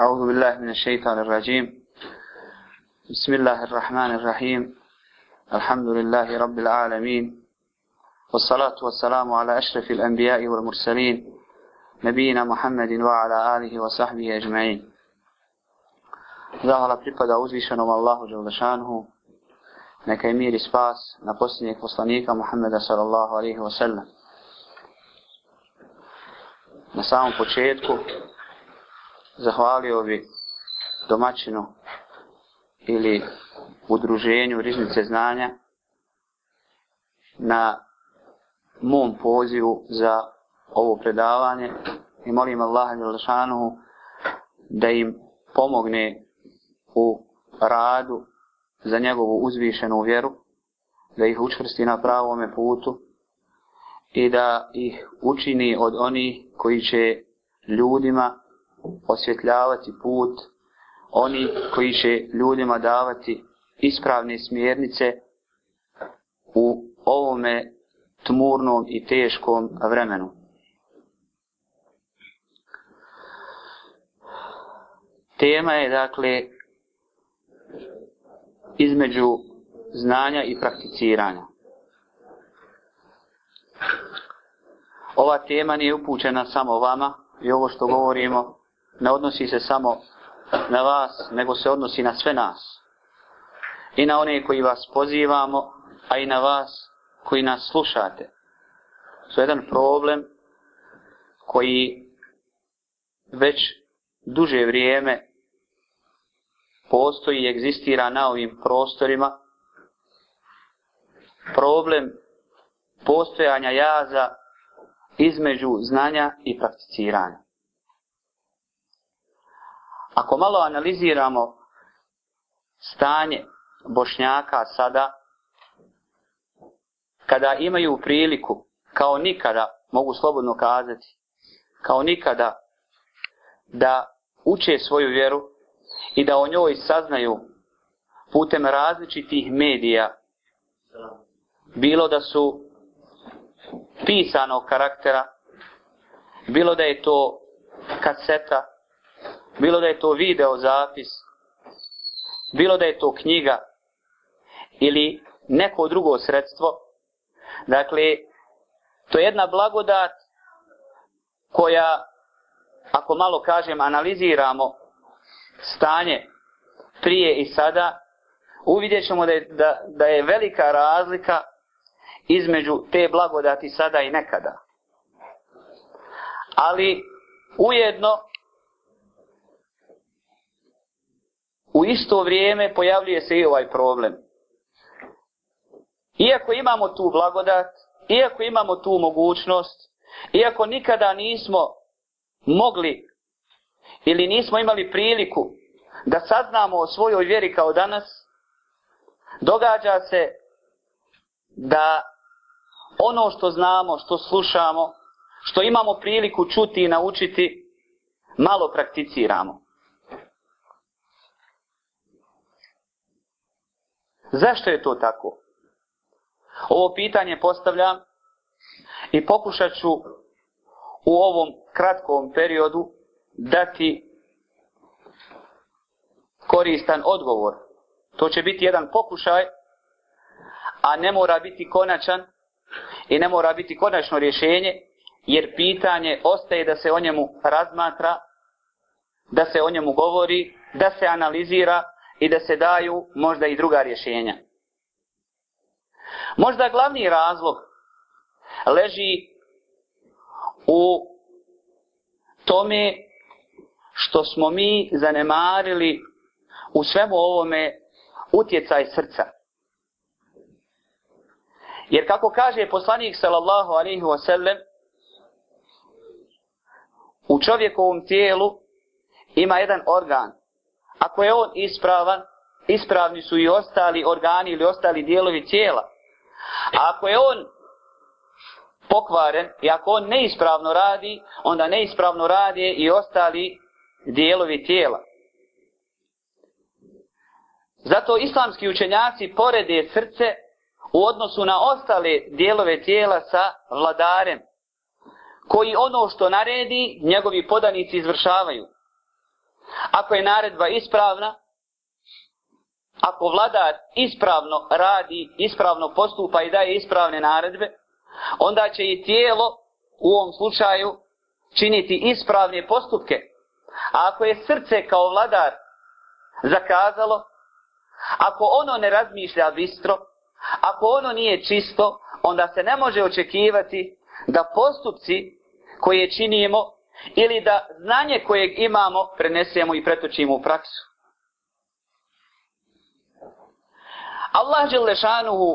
أعوذ بالله من الشيطان الرجيم بسم الله الرحمن الرحيم الحمد لله رب العالمين والصلاة والسلام على أشرف الأنبياء والمرسلين نبينا محمد وعلى آله وصحبه أجمعين ذهل بريقة أوزيشن الله جل شانه نكيمير إسباس نقصنيك وصنيك محمد صلى الله عليه وسلم نسام samom zahvalio bi domaćinu ili udruženju Rižnice znanja na mom pozivu za ovo predavanje i molim Allaha da im pomogne u radu za njegovu uzvišenu vjeru, da ih učvrsti na pravome putu i da ih učini od onih koji će ljudima osvjetljavati put, oni koji će ljudima davati ispravne smjernice u ovome tmurnom i teškom vremenu. Tema je dakle između znanja i prakticiranja. Ova tema nije upućena samo vama i ovo što govorimo ne odnosi se samo na vas, nego se odnosi na sve nas. I na one koji vas pozivamo, a i na vas koji nas slušate. To je jedan problem koji već duže vrijeme postoji i egzistira na ovim prostorima. Problem postojanja jaza između znanja i prakticiranja. Ako malo analiziramo stanje bošnjaka sada, kada imaju priliku, kao nikada, mogu slobodno kazati, kao nikada, da uče svoju vjeru i da o njoj saznaju putem različitih medija, bilo da su pisanog karaktera, bilo da je to kaseta, bilo da je to video zapis, bilo da je to knjiga ili neko drugo sredstvo. Dakle, to je jedna blagodat koja, ako malo kažem, analiziramo stanje prije i sada, uvidjet ćemo da je, da, da je velika razlika između te blagodati sada i nekada. Ali ujedno u isto vrijeme pojavljuje se i ovaj problem. Iako imamo tu blagodat, iako imamo tu mogućnost, iako nikada nismo mogli ili nismo imali priliku da saznamo o svojoj vjeri kao danas, događa se da ono što znamo, što slušamo, što imamo priliku čuti i naučiti, malo prakticiramo. Zašto je to tako? Ovo pitanje postavljam i pokušat ću u ovom kratkom periodu dati koristan odgovor. To će biti jedan pokušaj, a ne mora biti konačan i ne mora biti konačno rješenje, jer pitanje ostaje da se o njemu razmatra, da se o njemu govori, da se analizira, i da se daju možda i druga rješenja. Možda glavni razlog leži u tome što smo mi zanemarili u svemu ovome utjecaj srca. Jer kako kaže poslanik sallallahu alaihi sallam, u čovjekovom tijelu ima jedan organ ako je on ispravan, ispravni su i ostali organi ili ostali dijelovi tijela. A ako je on pokvaren i ako on neispravno radi, onda neispravno radi i ostali dijelovi tijela. Zato islamski učenjaci porede srce u odnosu na ostale dijelove tijela sa vladarem, koji ono što naredi, njegovi podanici izvršavaju. Ako je naredba ispravna, ako vladar ispravno radi, ispravno postupa i daje ispravne naredbe, onda će i tijelo u ovom slučaju činiti ispravne postupke. A ako je srce kao vladar zakazalo, ako ono ne razmišlja bistro, ako ono nije čisto, onda se ne može očekivati da postupci koje činimo ili da znanje kojeg imamo prenesemo i pretočimo u praksu. Allah Đelešanuhu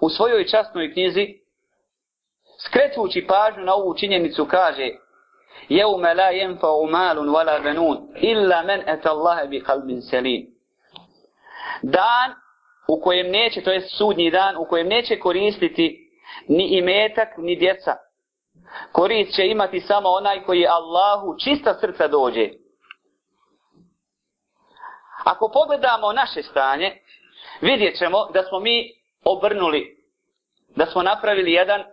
u svojoj časnoj knjizi skrećući pažnju na ovu činjenicu kaže Jevme la u malun wala benun illa men Allahe bi kalbin salim. Dan u kojem neće, to je sudnji dan, u kojem neće koristiti ni imetak, ni djeca. Korist će imati samo onaj koji Allahu čista srca dođe. Ako pogledamo naše stanje, vidjet ćemo da smo mi obrnuli, da smo napravili jedan,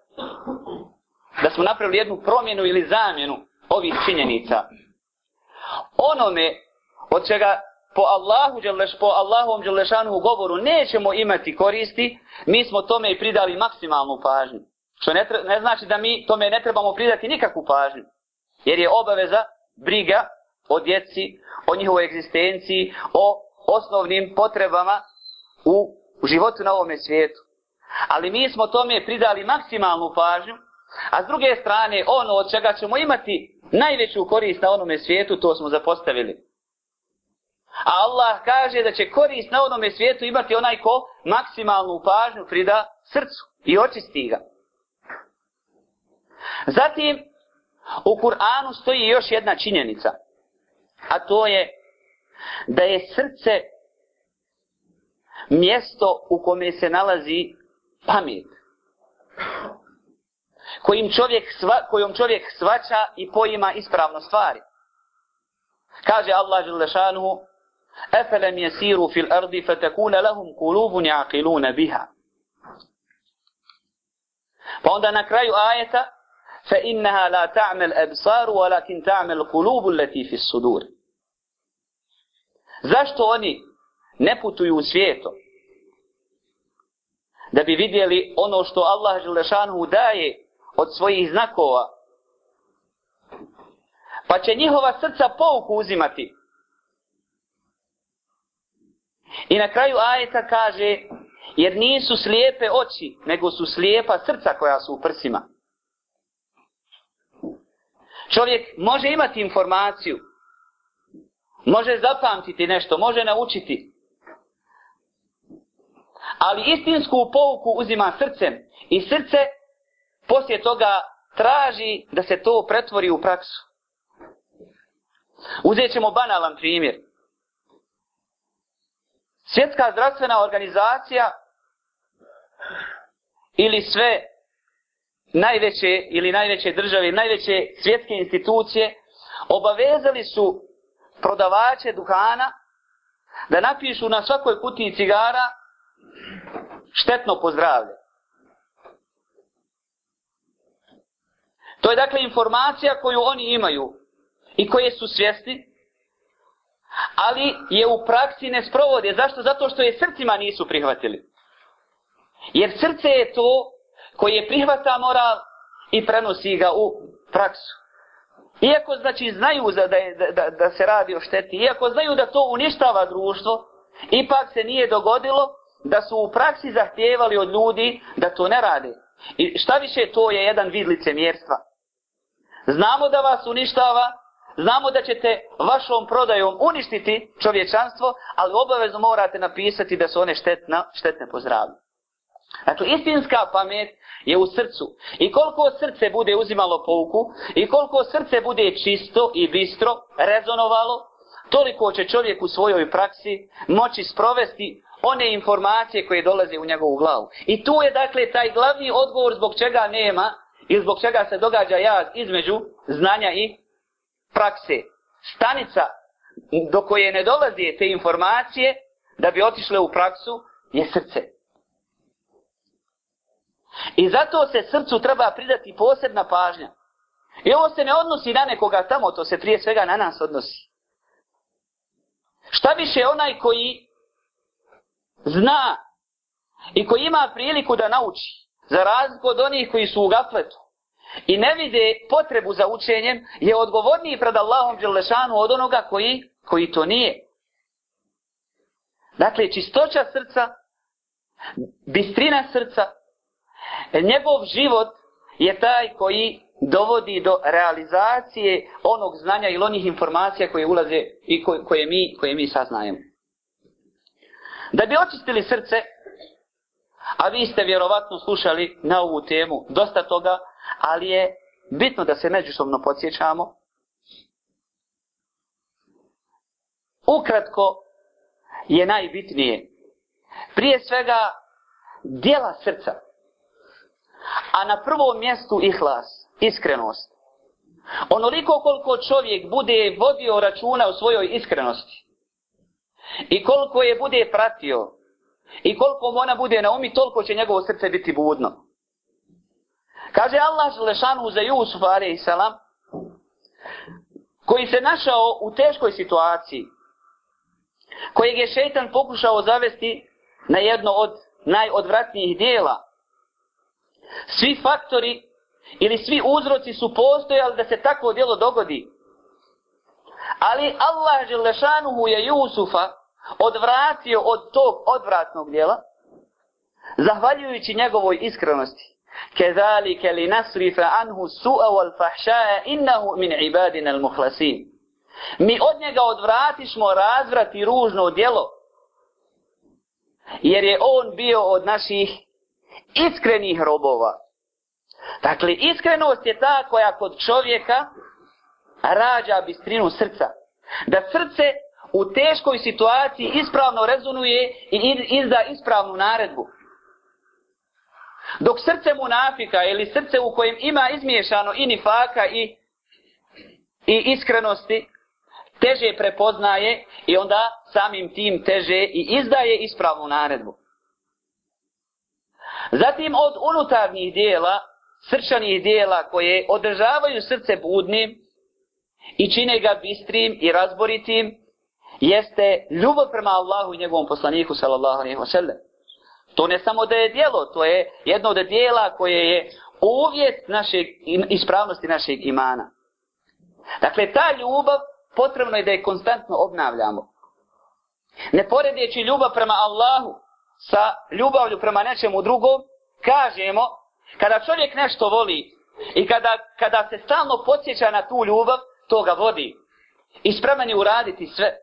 da smo napravili jednu promjenu ili zamjenu ovih činjenica. Onome od čega po Allahu po Allahom Đelešanu govoru nećemo imati koristi, mi smo tome i pridali maksimalnu pažnju. Što ne, znači da mi tome ne trebamo pridati nikakvu pažnju. Jer je obaveza briga o djeci, o njihovoj egzistenciji, o osnovnim potrebama u, u životu na ovome svijetu. Ali mi smo tome pridali maksimalnu pažnju, a s druge strane ono od čega ćemo imati najveću korist na onome svijetu, to smo zapostavili. A Allah kaže da će korist na onome svijetu imati onaj ko maksimalnu pažnju prida srcu i očisti ga. Zatim, u Kur'anu stoji još jedna činjenica, a to je da je srce mjesto u kome se nalazi pamet, kojim čovjek sva, kojom čovjek svaća i pojima ispravno stvari. Kaže Allah Želešanuhu, Efelem jesiru fil ardi فَتَكُونَ lahum kulubun يَعْقِلُونَ biha. Pa onda na kraju ajeta فإنها لا تعمى الأبصار ولكن Zašto oni ne putuju u svijetom? Da bi vidjeli ono što Allah Želešanu daje od svojih znakova. Pa će njihova srca pouku uzimati. I na kraju ajeta kaže, jer nisu slijepe oči, nego su slijepa srca koja su u prsima. Čovjek može imati informaciju, može zapamtiti nešto, može naučiti, ali istinsku pouku uzima srcem i srce poslije toga traži da se to pretvori u praksu. Uzet ćemo banalan primjer. Svjetska zdravstvena organizacija ili sve najveće ili najveće države, najveće svjetske institucije, obavezali su prodavače duhana da napišu na svakoj kutiji cigara štetno pozdravlje. To je dakle informacija koju oni imaju i koje su svjesni, ali je u praksi ne sprovode. Zašto? Zato što je srcima nisu prihvatili. Jer srce je to koji je prihvata moral i prenosi ga u praksu. Iako znači znaju da, je, da, da se radi o šteti, iako znaju da to uništava društvo, ipak se nije dogodilo da su u praksi zahtijevali od ljudi da to ne rade. I šta više, to je jedan vid licemjerstva. Znamo da vas uništava, znamo da ćete vašom prodajom uništiti čovječanstvo, ali obavezno morate napisati da su one štetna, štetne po zdravlju. Dakle, istinska pamet je u srcu. I koliko srce bude uzimalo pouku, i koliko srce bude čisto i bistro, rezonovalo, toliko će čovjek u svojoj praksi moći sprovesti one informacije koje dolaze u njegovu glavu. I tu je dakle taj glavni odgovor zbog čega nema i zbog čega se događa jaz između znanja i prakse. Stanica do koje ne dolaze te informacije da bi otišle u praksu je srce. I zato se srcu treba pridati posebna pažnja. I ovo se ne odnosi na nekoga tamo, to se prije svega na nas odnosi. Šta više onaj koji zna i koji ima priliku da nauči, za razliku od onih koji su u gafletu i ne vide potrebu za učenjem, je odgovorniji pred Allahom Đelešanu od onoga koji, koji to nije. Dakle, čistoća srca, bistrina srca, Njegov život je taj koji dovodi do realizacije onog znanja ili onih informacija koje ulaze i koje, koje mi, koje mi saznajemo. Da bi očistili srce, a vi ste vjerovatno slušali na ovu temu dosta toga, ali je bitno da se međusobno podsjećamo. Ukratko je najbitnije. Prije svega, dijela srca. A na prvom mjestu ihlas, iskrenost. Onoliko koliko čovjek bude vodio računa o svojoj iskrenosti i koliko je bude pratio i koliko mu ona bude na umi, toliko će njegovo srce biti budno. Kaže Allah Želešanu za Jusuf a.s. koji se našao u teškoj situaciji kojeg je šeitan pokušao zavesti na jedno od najodvratnijih dijela svi faktori ili svi uzroci su postojali da se takvo djelo dogodi. Ali Allah Želešanuhu je Jusufa odvratio od tog odvratnog djela, zahvaljujući njegovoj iskrenosti. anhu su'a wal fahša'a innahu min ibadina al muhlasin. Mi od njega odvratišmo razvrat i ružno djelo, jer je on bio od naših iskrenih robova. Dakle, iskrenost je ta koja kod čovjeka rađa bistrinu srca. Da srce u teškoj situaciji ispravno rezonuje i izda ispravnu naredbu. Dok srce munafika ili srce u kojem ima izmiješano i nifaka i, i iskrenosti, teže prepoznaje i onda samim tim teže i izdaje ispravnu naredbu. Zatim od unutarnjih dijela, srčanih dijela koje održavaju srce budnim i čine ga bistrim i razboritim, jeste ljubav prema Allahu i njegovom poslaniku sallallahu alejhi To ne samo da je djelo, to je jedno od dijela koje je uvjet našeg ispravnosti našeg imana. Dakle, ta ljubav potrebno je da je konstantno obnavljamo. Ne poredeći ljubav prema Allahu, sa ljubavlju prema nečemu drugom, kažemo, kada čovjek nešto voli i kada, kada se stalno podsjeća na tu ljubav, to ga vodi. I spreman je uraditi sve.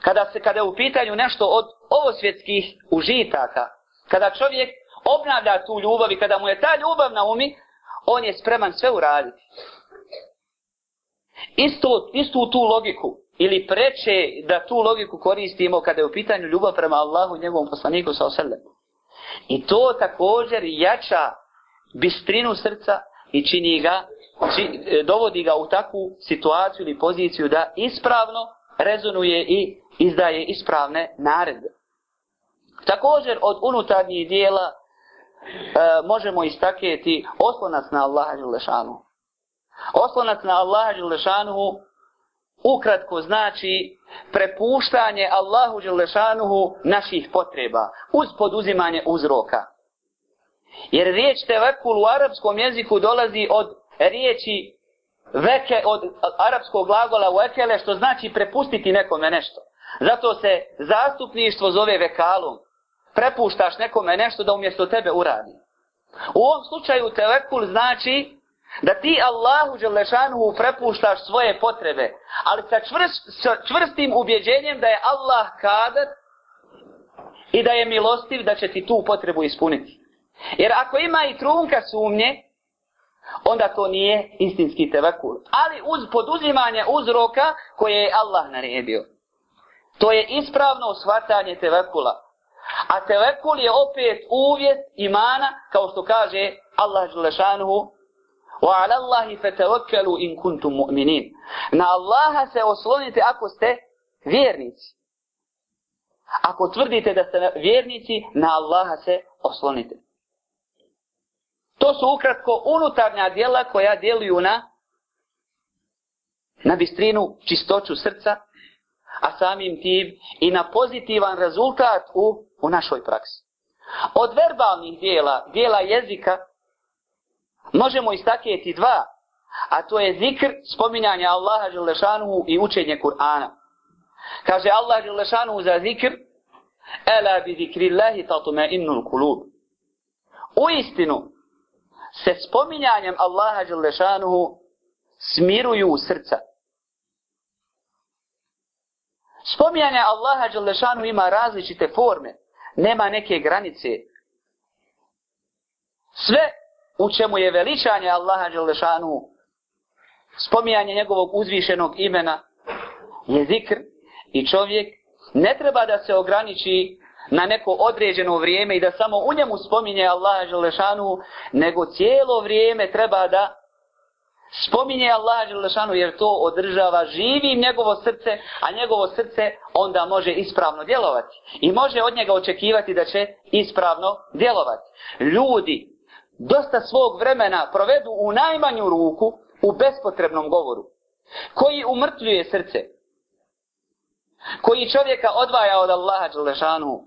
Kada, se, kada je u pitanju nešto od ovosvjetskih užitaka, kada čovjek obnavlja tu ljubav i kada mu je ta ljubav na umi, on je spreman sve uraditi. istu tu logiku ili preče da tu logiku koristimo kada je u pitanju ljubav prema Allahu i njegovom poslaniku sa oselem. I to također jača bistrinu srca i čini ga, e, dovodi ga u takvu situaciju ili poziciju da ispravno rezonuje i izdaje ispravne naredbe. Također od unutarnjih dijela e, možemo istaknuti oslonac na Allaha Đelešanu. Oslonac na Allaha Đelešanu ukratko znači prepuštanje Allahu Đelešanuhu naših potreba uz poduzimanje uzroka. Jer riječ tevekul u arapskom jeziku dolazi od riječi veke od arapskog glagola vekele što znači prepustiti nekome nešto. Zato se zastupništvo zove vekalom. Prepuštaš nekome nešto da umjesto tebe uradi. U ovom slučaju tevekul znači da ti Allahu Đelešanu prepuštaš svoje potrebe, ali sa, čvrstim ubjeđenjem da je Allah kadat i da je milostiv da će ti tu potrebu ispuniti. Jer ako ima i trunka sumnje, onda to nije istinski tevakul. Ali uz poduzimanje uzroka koje je Allah naredio. To je ispravno shvatanje tevakula. A tevekul je opet uvjet imana, kao što kaže Allah Želešanuhu, in Na Allaha se oslonite ako ste vjernici. Ako tvrdite da ste vjernici, na Allaha se oslonite. To su ukratko unutarnja djela koja djeluju na na bistrinu, čistoću srca, a samim tim i na pozitivan rezultat u, u našoj praksi. Od verbalnih dijela, dijela jezika, možemo istaknuti dva, a to je zikr spominjanja Allaha Želešanuhu i učenje Kur'ana. Kaže Allah Želešanuhu za zikr, Ela bi zikrillahi tatume innul kulub. U istinu, se spominjanjem Allaha Želešanuhu smiruju srca. Spominjanje Allaha Đalešanu ima različite forme, nema neke granice. Sve u čemu je veličanje Allaha Đelešanu, spominjanje njegovog uzvišenog imena, je zikr i čovjek ne treba da se ograniči na neko određeno vrijeme i da samo u njemu spominje Allaha Đelešanu, nego cijelo vrijeme treba da spominje Allaha Đelešanu jer to održava živim njegovo srce, a njegovo srce onda može ispravno djelovati i može od njega očekivati da će ispravno djelovati. Ljudi dosta svog vremena provedu u najmanju ruku u bespotrebnom govoru, koji umrtljuje srce, koji čovjeka odvaja od Allaha Đelešanu,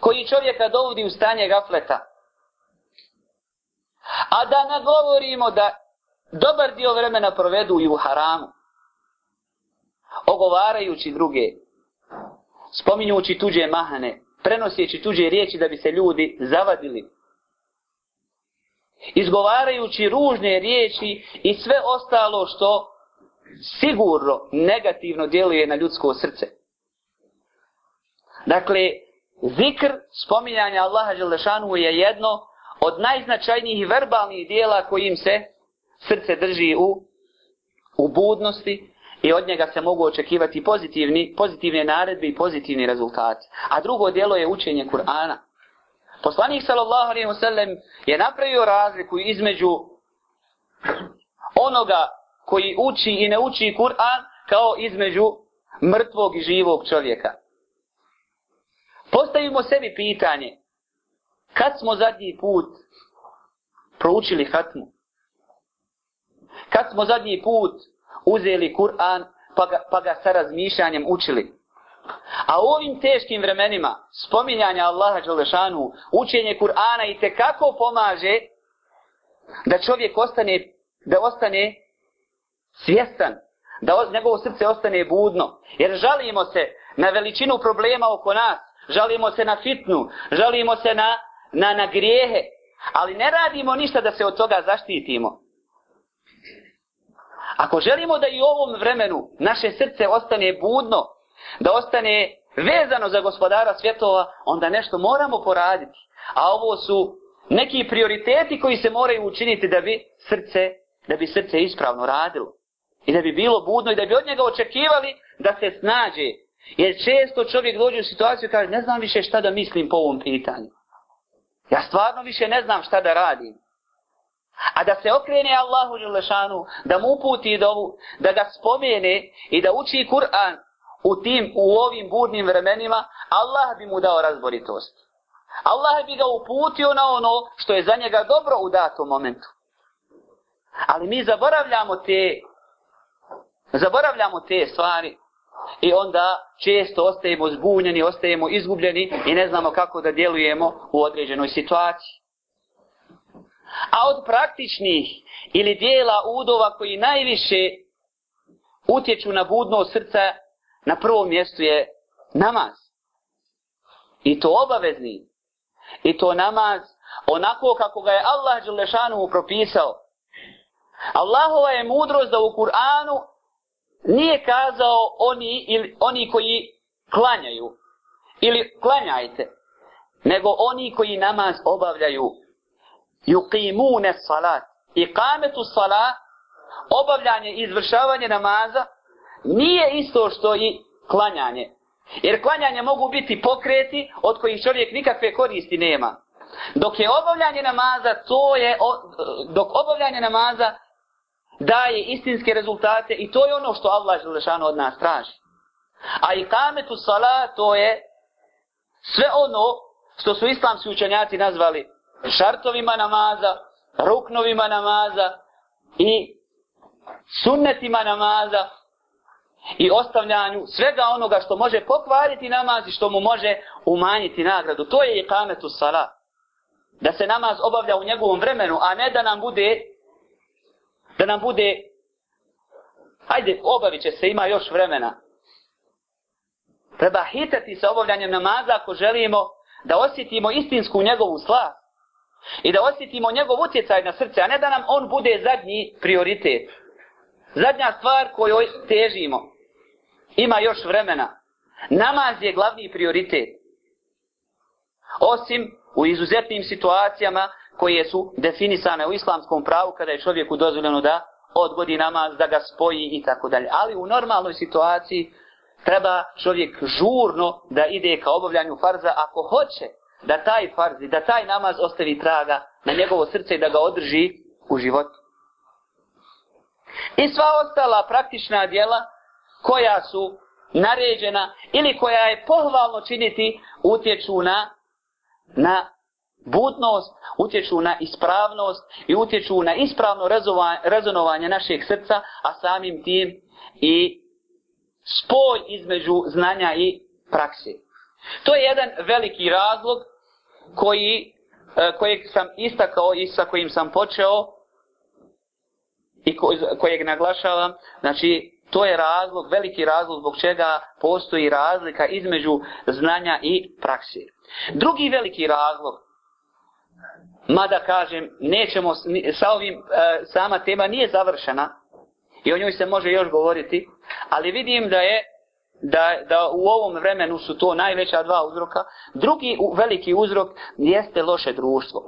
koji čovjeka dovodi u stanje gafleta. A da nagovorimo da dobar dio vremena provedu i u haramu, ogovarajući druge, spominjući tuđe mahane, prenoseći tuđe riječi da bi se ljudi zavadili, izgovarajući ružne riječi i sve ostalo što sigurno negativno djeluje na ljudsko srce. Dakle, zikr spominjanja Allaha Želešanu je jedno od najznačajnijih verbalnih dijela kojim se srce drži u, u budnosti i od njega se mogu očekivati pozitivni, pozitivne naredbe i pozitivni rezultati. A drugo dijelo je učenje Kur'ana. Poslanik sallallahu alaihi wasallam je napravio razliku između onoga koji uči i ne uči Kur'an kao između mrtvog i živog čovjeka. Postavimo sebi pitanje kad smo zadnji put proučili hatmu? Kad smo zadnji put uzeli Kur'an pa pa ga sa razmišljanjem učili? A u ovim teškim vremenima spominjanja Allaha Đalešanu, učenje Kur'ana i kako pomaže da čovjek ostane, da ostane svjestan, da njegovo srce ostane budno. Jer žalimo se na veličinu problema oko nas, žalimo se na fitnu, žalimo se na, na, na grijehe, ali ne radimo ništa da se od toga zaštitimo. Ako želimo da i u ovom vremenu naše srce ostane budno, da ostane vezano za gospodara svjetova, onda nešto moramo poraditi. A ovo su neki prioriteti koji se moraju učiniti da bi srce, da bi srce ispravno radilo. I da bi bilo budno i da bi od njega očekivali da se snađe. Jer često čovjek dođe u situaciju i kaže ne znam više šta da mislim po ovom pitanju. Ja stvarno više ne znam šta da radim. A da se okrene Allahu Đelešanu, da mu uputi dovu, da ga spomene i da uči Kur'an, u tim, u ovim budnim vremenima, Allah bi mu dao razboritost. Allah bi ga uputio na ono što je za njega dobro u datom momentu. Ali mi zaboravljamo te, zaboravljamo te stvari i onda često ostajemo zbunjeni, ostajemo izgubljeni i ne znamo kako da djelujemo u određenoj situaciji. A od praktičnih ili dijela udova koji najviše utječu na budno srca na prvom mjestu je namaz. I to obavezni. I to namaz onako kako ga je Allah Đelešanu propisao. Allahova je mudrost da u Kur'anu nije kazao oni, ili, oni koji klanjaju ili klanjajte, nego oni koji namaz obavljaju. Yuqimune salat. I kametu salat, obavljanje i izvršavanje namaza, nije isto što i klanjanje. Jer klanjanje mogu biti pokreti od kojih čovjek nikakve koristi nema. Dok je obavljanje namaza, to je, dok obavljanje namaza daje istinske rezultate i to je ono što Allah Želešanu od nas traži. A i kametu sala, to je sve ono što su islamski učenjaci nazvali šartovima namaza, ruknovima namaza i sunnetima namaza i ostavljanju svega onoga što može pokvariti namaz i što mu može umanjiti nagradu. To je kametu sala, Da se namaz obavlja u njegovom vremenu, a ne da nam bude da nam bude hajde, obavit će se, ima još vremena. Treba hitati sa obavljanjem namaza ako želimo da osjetimo istinsku njegovu slast i da osjetimo njegov utjecaj na srce, a ne da nam on bude zadnji prioritet. Zadnja stvar kojoj težimo. Ima još vremena. Namaz je glavni prioritet. Osim u izuzetnim situacijama koje su definisane u islamskom pravu kada je čovjeku dozvoljeno da odgodi namaz, da ga spoji i tako dalje. Ali u normalnoj situaciji treba čovjek žurno da ide ka obavljanju farza ako hoće da taj farz i da taj namaz ostavi traga na njegovo srce i da ga održi u životu. I sva ostala praktična djela koja su naređena ili koja je pohvalno činiti utječu na, na butnost, utječu na ispravnost i utječu na ispravno rezonovanje našeg srca, a samim tim i spoj između znanja i praksi. To je jedan veliki razlog koji, e, kojeg sam istakao i sa kojim sam počeo i kojeg naglašavam, znači to je razlog, veliki razlog zbog čega postoji razlika između znanja i prakse. Drugi veliki razlog, mada kažem, nećemo, sa ovim, e, sama tema nije završena i o njoj se može još govoriti, ali vidim da je da, da u ovom vremenu su to najveća dva uzroka. Drugi veliki uzrok jeste loše društvo.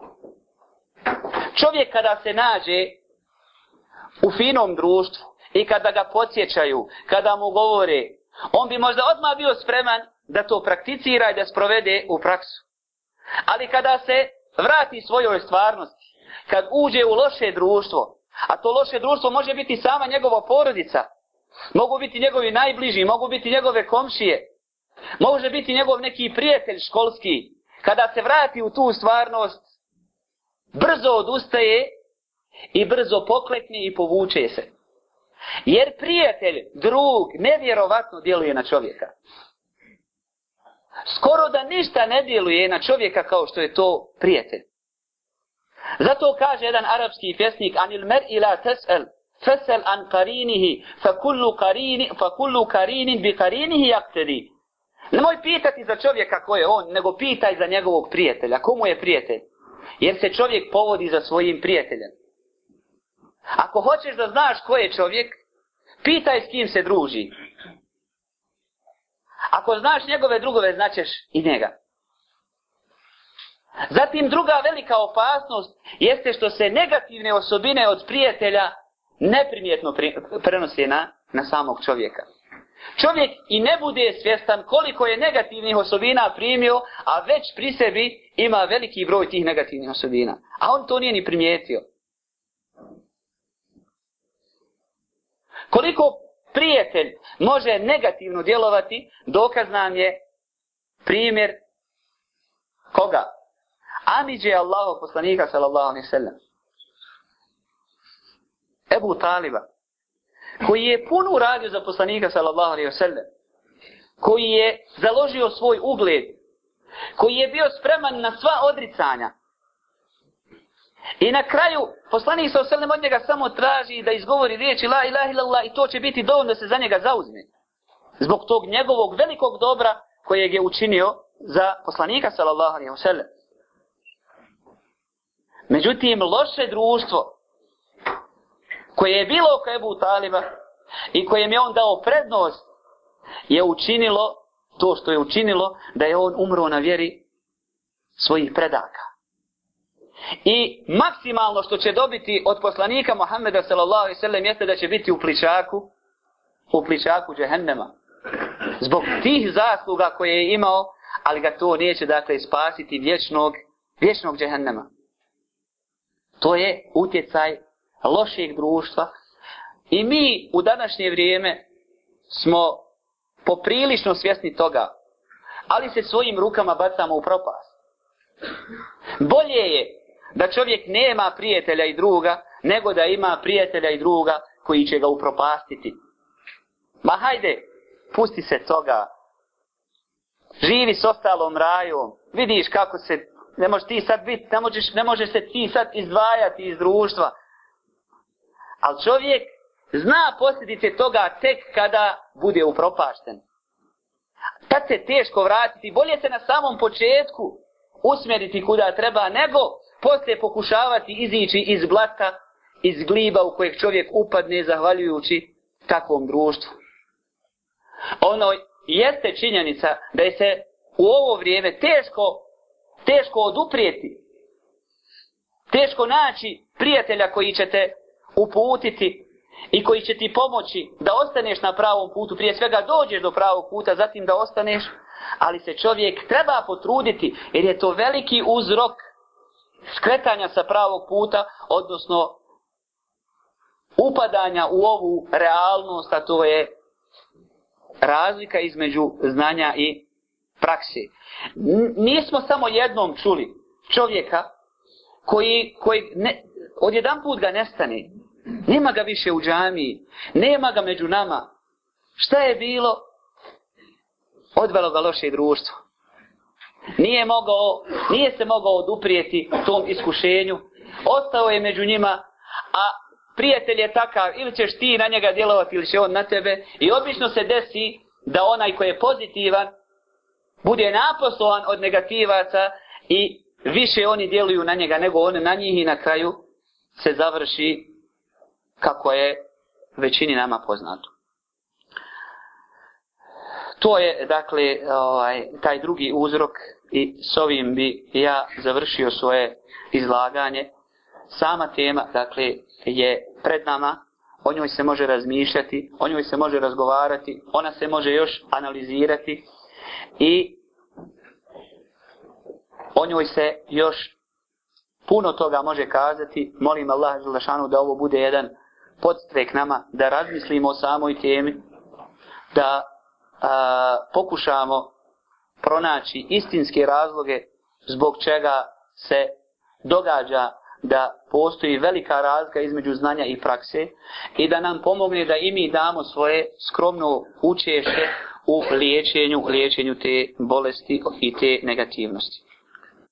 Čovjek kada se nađe u finom društvu, i kada ga podsjećaju, kada mu govore, on bi možda odmah bio spreman da to prakticira i da sprovede u praksu. Ali kada se vrati svojoj stvarnosti, kad uđe u loše društvo, a to loše društvo može biti sama njegova porodica, mogu biti njegovi najbliži, mogu biti njegove komšije, može biti njegov neki prijatelj školski, kada se vrati u tu stvarnost, brzo odustaje i brzo poklekne i povuče se. Jer prijatelj, drug, nevjerovatno djeluje na čovjeka. Skoro da ništa ne djeluje na čovjeka kao što je to prijatelj. Zato kaže jedan arapski pjesnik Anil mer ila tes'el Fesel an karinihi fa karini, bi karinihi Nemoj pitati za čovjeka ko je on, nego pitaj za njegovog prijatelja. Komu je prijatelj? Jer se čovjek povodi za svojim prijateljem. Ako hoćeš da znaš ko je čovjek, Pitaj s kim se druži. Ako znaš njegove drugove, značeš i njega. Zatim druga velika opasnost jeste što se negativne osobine od prijatelja neprimjetno prenose na, na samog čovjeka. Čovjek i ne bude svjestan koliko je negativnih osobina primio, a već pri sebi ima veliki broj tih negativnih osobina. A on to nije ni primijetio. Koliko prijatelj može negativno djelovati, dokaz nam je primjer koga? Amidže Allahu poslanika sallallahu alaihi sallam. Ebu Taliba, koji je puno radio za poslanika sallallahu alaihi sallam, koji je založio svoj ugled, koji je bio spreman na sva odricanja, i na kraju, poslanik sa oselem od njega samo traži da izgovori riječi la ilaha illallah i to će biti dovoljno da se za njega zauzme. Zbog tog njegovog velikog dobra kojeg je učinio za poslanika sallallahu alaihi wasallam. Međutim, loše društvo koje je bilo oko Ebu Taliba i kojem je on dao prednost je učinilo to što je učinilo da je on umro na vjeri svojih predaka. I maksimalno što će dobiti od poslanika Muhammeda sallallahu alejhi ve jeste da će biti u pličaku, u pličaku džehennema. Zbog tih zasluga koje je imao, ali ga to neće dakle spasiti vječnog, vječnog džehennema. To je utjecaj loših društva. I mi u današnje vrijeme smo poprilično svjesni toga, ali se svojim rukama bacamo u propast. Bolje je da čovjek nema prijatelja i druga, nego da ima prijatelja i druga koji će ga upropastiti. Ma hajde, pusti se toga. Živi s ostalom rajom. Vidiš kako se, ne možeš ti sad biti, ne možeš, ne možeš se ti sad izdvajati iz društva. Ali čovjek zna posljedice toga tek kada bude upropašten. Kad se teško vratiti, bolje se na samom početku usmjeriti kuda treba, nego poslije pokušavati izići iz blata, iz gliba u kojeg čovjek upadne zahvaljujući takvom društvu. Ono jeste činjenica da je se u ovo vrijeme teško, teško oduprijeti, teško naći prijatelja koji će te uputiti i koji će ti pomoći da ostaneš na pravom putu, prije svega dođeš do pravog puta, zatim da ostaneš, ali se čovjek treba potruditi jer je to veliki uzrok skretanja sa pravog puta, odnosno upadanja u ovu realnost, a to je razlika između znanja i praksi. Nismo samo jednom čuli čovjeka koji, koji ne, odjedan put ga nestane. Nema ga više u džamiji. Nema ga među nama. Šta je bilo? Odvelo ga loše društvo. Nije, mogao, nije se mogao oduprijeti tom iskušenju. Ostao je među njima, a prijatelj je takav, ili ćeš ti na njega djelovati, ili će on na tebe. I obično se desi da onaj koji je pozitivan, bude naposlovan od negativaca i više oni djeluju na njega nego on na njih i na kraju se završi kako je većini nama poznato. To je, dakle, ovaj, taj drugi uzrok i s ovim bi ja završio svoje izlaganje. Sama tema, dakle, je pred nama, o njoj se može razmišljati, o njoj se može razgovarati, ona se može još analizirati i o njoj se još puno toga može kazati. Molim Allah da ovo bude jedan podstrek nama, da razmislimo o samoj temi, da a, pokušamo pronaći istinske razloge zbog čega se događa da postoji velika razlika između znanja i prakse i da nam pomogne da i mi damo svoje skromno učešće u liječenju, liječenju te bolesti i te negativnosti.